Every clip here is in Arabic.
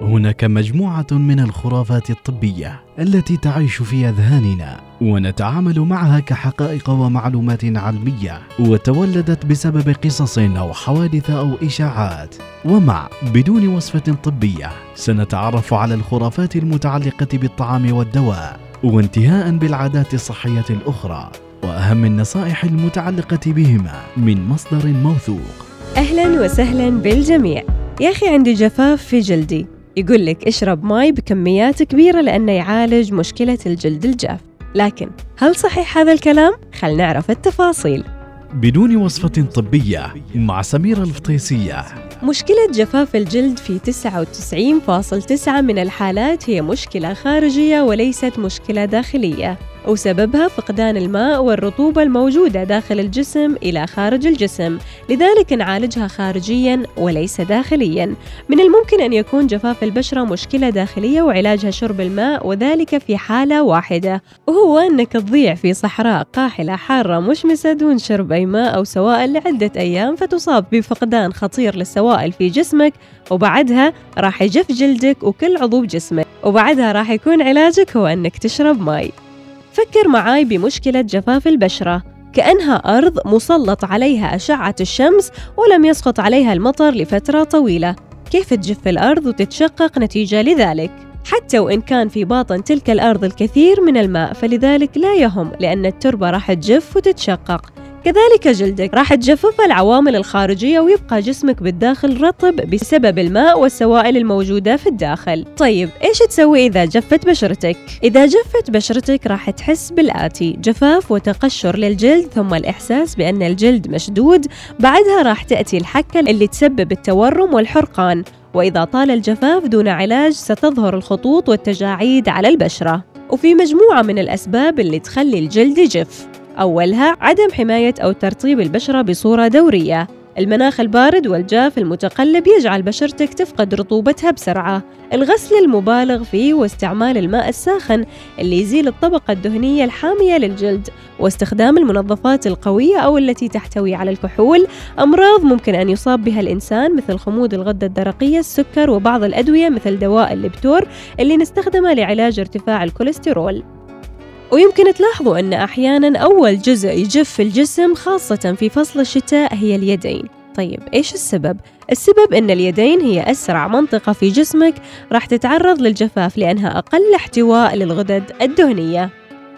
هناك مجموعة من الخرافات الطبية التي تعيش في أذهاننا ونتعامل معها كحقائق ومعلومات علمية وتولدت بسبب قصص أو حوادث أو إشاعات. ومع بدون وصفة طبية سنتعرف على الخرافات المتعلقة بالطعام والدواء وانتهاء بالعادات الصحية الأخرى وأهم النصائح المتعلقة بهما من مصدر موثوق. أهلا وسهلا بالجميع. يا أخي عندي جفاف في جلدي. يقول لك اشرب ماي بكميات كبيرة لأنه يعالج مشكلة الجلد الجاف. لكن هل صحيح هذا الكلام؟ خل نعرف التفاصيل. بدون وصفة طبية مع سميرة الفطيسية. مشكلة جفاف الجلد في 99.9 من الحالات هي مشكلة خارجية وليست مشكلة داخلية. وسببها فقدان الماء والرطوبة الموجودة داخل الجسم إلى خارج الجسم. لذلك نعالجها خارجيا وليس داخليا. من الممكن أن يكون جفاف البشرة مشكلة داخلية وعلاجها شرب الماء وذلك في حالة واحدة. وهو أنك تضيع في صحراء قاحلة حارة مشمسة دون شرب أي ماء أو سوائل لعدة أيام فتصاب بفقدان خطير للسوائل في جسمك وبعدها راح يجف جلدك وكل عضو بجسمك. وبعدها راح يكون علاجك هو أنك تشرب ماء فكر معاي بمشكلة جفاف البشرة. كأنها أرض مسلط عليها أشعة الشمس ولم يسقط عليها المطر لفترة طويلة. كيف تجف الأرض وتتشقق نتيجة لذلك؟ حتى وإن كان في باطن تلك الأرض الكثير من الماء فلذلك لا يهم لأن التربة راح تجف وتتشقق. كذلك جلدك راح تجفف العوامل الخارجية ويبقى جسمك بالداخل رطب بسبب الماء والسوائل الموجودة في الداخل. طيب إيش تسوي إذا جفت بشرتك؟ إذا جفت بشرتك راح تحس بالآتي جفاف وتقشر للجلد ثم الإحساس بأن الجلد مشدود بعدها راح تأتي الحكة اللي تسبب التورم والحرقان وإذا طال الجفاف دون علاج ستظهر الخطوط والتجاعيد على البشرة. وفي مجموعة من الأسباب اللي تخلي الجلد يجف. أولها عدم حماية أو ترطيب البشرة بصورة دورية. المناخ البارد والجاف المتقلب يجعل بشرتك تفقد رطوبتها بسرعة. الغسل المبالغ فيه واستعمال الماء الساخن اللي يزيل الطبقة الدهنية الحامية للجلد واستخدام المنظفات القوية أو التي تحتوي على الكحول. أمراض ممكن أن يصاب بها الإنسان مثل خمود الغدة الدرقية السكر وبعض الأدوية مثل دواء الليبتور اللي نستخدمه لعلاج ارتفاع الكوليسترول. ويمكن تلاحظوا أن أحيانا أول جزء يجف في الجسم خاصة في فصل الشتاء هي اليدين. طيب إيش السبب؟ السبب أن اليدين هي أسرع منطقة في جسمك راح تتعرض للجفاف لأنها أقل احتواء للغدد الدهنية.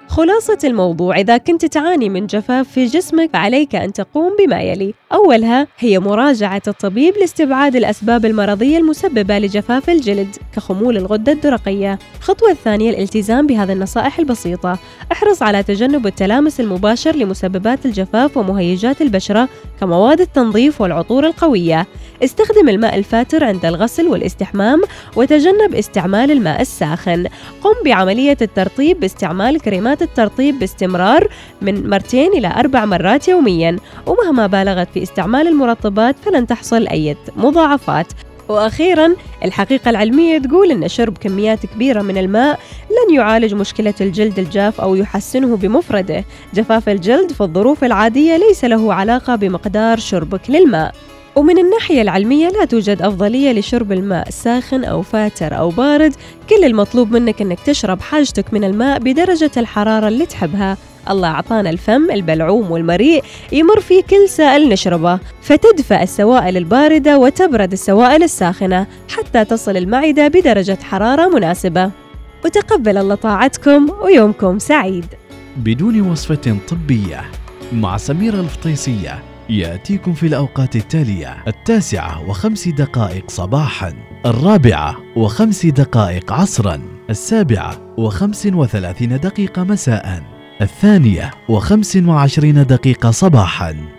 خلاصة الموضوع إذا كنت تعاني من جفاف في جسمك فعليك أن تقوم بما يلي. أولها هي مراجعة الطبيب لاستبعاد الأسباب المرضية المسببة لجفاف الجلد كخمول الغدة الدرقية. الخطوة الثانية الالتزام بهذه النصائح البسيطة. احرص على تجنب التلامس المباشر لمسببات الجفاف ومهيجات البشرة كمواد التنظيف والعطور القوية. استخدم الماء الفاتر عند الغسل والاستحمام وتجنب استعمال الماء الساخن. قم بعملية الترطيب باستعمال كريمات الترطيب باستمرار من مرتين إلى أربع مرات يوميا. ومهما بالغت في استعمال المرطبات فلن تحصل أي مضاعفات. وأخيرا الحقيقة العلمية تقول إن شرب كميات كبيرة من الماء لن يعالج مشكلة الجلد الجاف أو يحسنه بمفرده. جفاف الجلد في الظروف العادية ليس له علاقة بمقدار شربك للماء. ومن الناحية العلمية لا توجد أفضلية لشرب الماء ساخن أو فاتر أو بارد. كل المطلوب منك أنك تشرب حاجتك من الماء بدرجة الحرارة اللي تحبها. الله أعطانا الفم البلعوم والمريء يمر فيه كل سائل نشربه. فتدفأ السوائل الباردة وتبرد السوائل الساخنة حتى تصل المعدة بدرجة حرارة مناسبة. وتقبل الله طاعتكم ويومكم سعيد. بدون وصفة طبية مع سميرة الفطيسية يأتيكم في الأوقات التالية التاسعة وخمس دقائق صباحا الرابعة وخمس دقائق عصرا السابعة وخمس وثلاثين دقيقة مساء. الثانية وخمس وعشرين دقيقة صباحا.